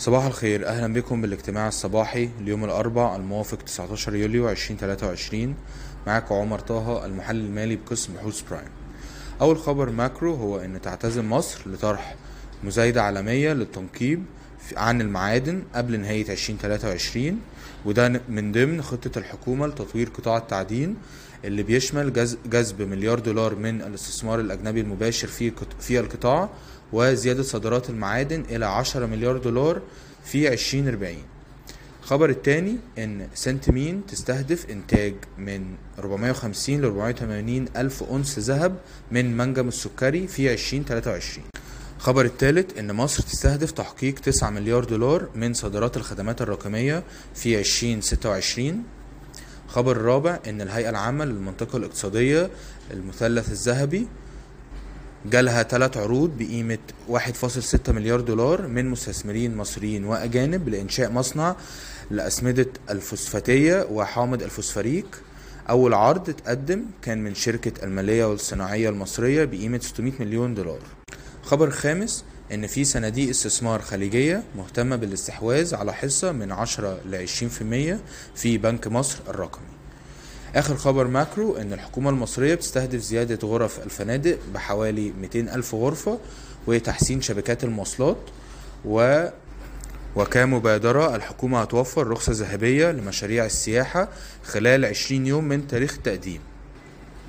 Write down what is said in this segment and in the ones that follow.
صباح الخير. أهلا بكم بالاجتماع الصباحي اليوم الأربع الموافق 19 يوليو 2023 معاكم عمر طه المحلل المالي بقسم بحوث Prime. أول خبر macro هو أن تعتزم مصر لطرح مزايدة عالمية للتنقيب عن المعادن قبل نهاية 2023 وده من ضمن خطة الحكومة لتطوير قطاع التعدين اللي بيشمل جذب مليار دولار من الاستثمار الأجنبي المباشر في في القطاع وزيادة صادرات المعادن إلى 10 مليار دولار في 2040 الخبر الثاني إن سنتمين تستهدف إنتاج من 450 ل 480 ألف أنس ذهب من منجم السكري في 2023 الخبر الثالث إن مصر تستهدف تحقيق 9 مليار دولار من صادرات الخدمات الرقمية في 2026 الخبر الرابع إن الهيئة العامة للمنطقة الاقتصادية المثلث الذهبي جالها ثلاث عروض بقيمة 1.6 مليار دولار من مستثمرين مصريين وأجانب لإنشاء مصنع لأسمدة الفوسفاتية وحامض الفوسفوريك أول عرض اتقدم كان من شركة المالية والصناعية المصرية بقيمة 600 مليون دولار. خبر خامس إن في صناديق استثمار خليجية مهتمة بالاستحواذ على حصة من 10 ل 20% في بنك مصر الرقمي. آخر خبر macro إن الحكومة المصرية بتستهدف زيادة غرف الفنادق بحوالي 200 ألف غرفة وتحسين شبكات المواصلات و وكمبادرة الحكومة هتوفر رخصة ذهبية لمشاريع السياحة خلال 20 يوم من تاريخ التقديم.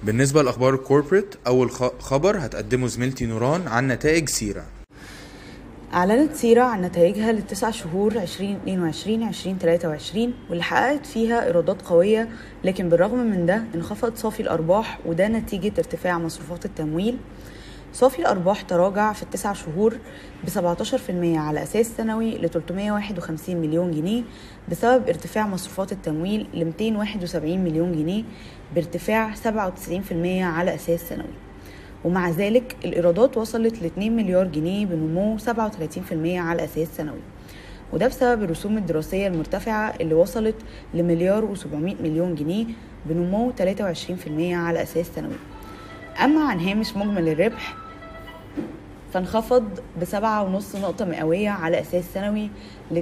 بالنسبة لأخبار ال corporate أول خبر هتقدمه زميلتي نوران عن نتائج CIRA. أعلنت CIRA عن نتائجها للتسع شهور 2022 2023 واللي حققت فيها إيرادات قوية لكن بالرغم من ده انخفض صافي الأرباح وده نتيجة ارتفاع مصروفات التمويل. صافي الأرباح تراجع في التسع شهور ب 17% على أساس سنوي ل 351 مليون جنيه بسبب ارتفاع مصروفات التمويل ل 271 مليون جنيه بارتفاع 97% على أساس سنوي. ومع ذلك الإيرادات وصلت ل 2 مليار جنيه بنمو 37% على أساس سنوي. وده بسبب الرسوم الدراسية المرتفعة اللي وصلت لمليار و700 مليون جنيه بنمو 23% على أساس سنوي. أما عن هامش مجمل الربح فانخفض بسبعة ونص نقطة مئوية على أساس سنوي ل 52%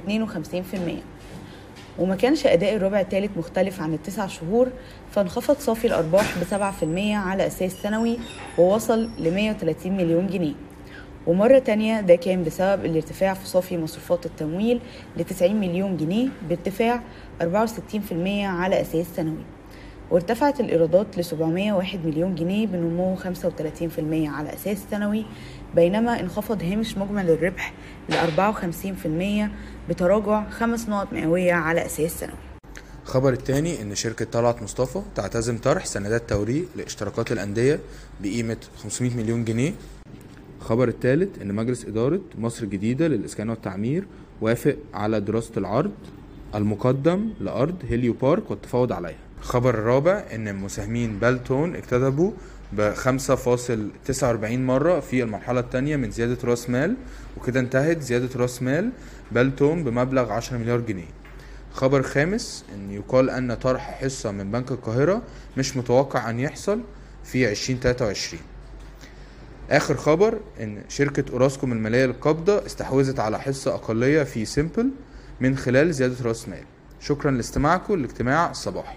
وما كانش أداء الربع الثالث مختلف عن التسع شهور فانخفض صافي الأرباح في المية على أساس سنوي ووصل ل 130 مليون جنيه. ومرة تانية ده كان بسبب الارتفاع في صافي مصروفات التمويل ل 90 مليون جنيه بارتفاع 64% على أساس سنوي. وارتفعت الإيرادات ل 701 مليون جنيه بنمو 35% على أساس سنوي بينما انخفض هامش مجمل الربح ل 54% بتراجع خمس نقط مئوية على أساس سنوي. الخبر الثاني إن شركة طلعت مصطفى تعتزم طرح سندات توريق لاشتراكات الأندية بقيمة 500 مليون جنيه. الخبر الثالث إن مجلس إدارة مصر الجديدة للإسكان والتعمير وافق على دراسة العرض المقدم لأرض هيليو بارك والتفاوض عليها. الخبر الرابع إن مساهمين بالتون اكتسبوا ب 5.49 مرة في المرحلة الثانية من زيادة رأس مال وكده انتهت زيادة رأس مال بالتون بمبلغ 10 مليار جنيه. خبر خامس إن يقال أن طرح حصة من بنك القاهرة مش متوقع أن يحصل في 2023 آخر خبر إن شركة أوراسكوم المالية القابضة استحوذت على حصة أقلية في سيمبل من خلال زيادة رأس مال. شكرا لاستماعكم للاجتماع الصباحي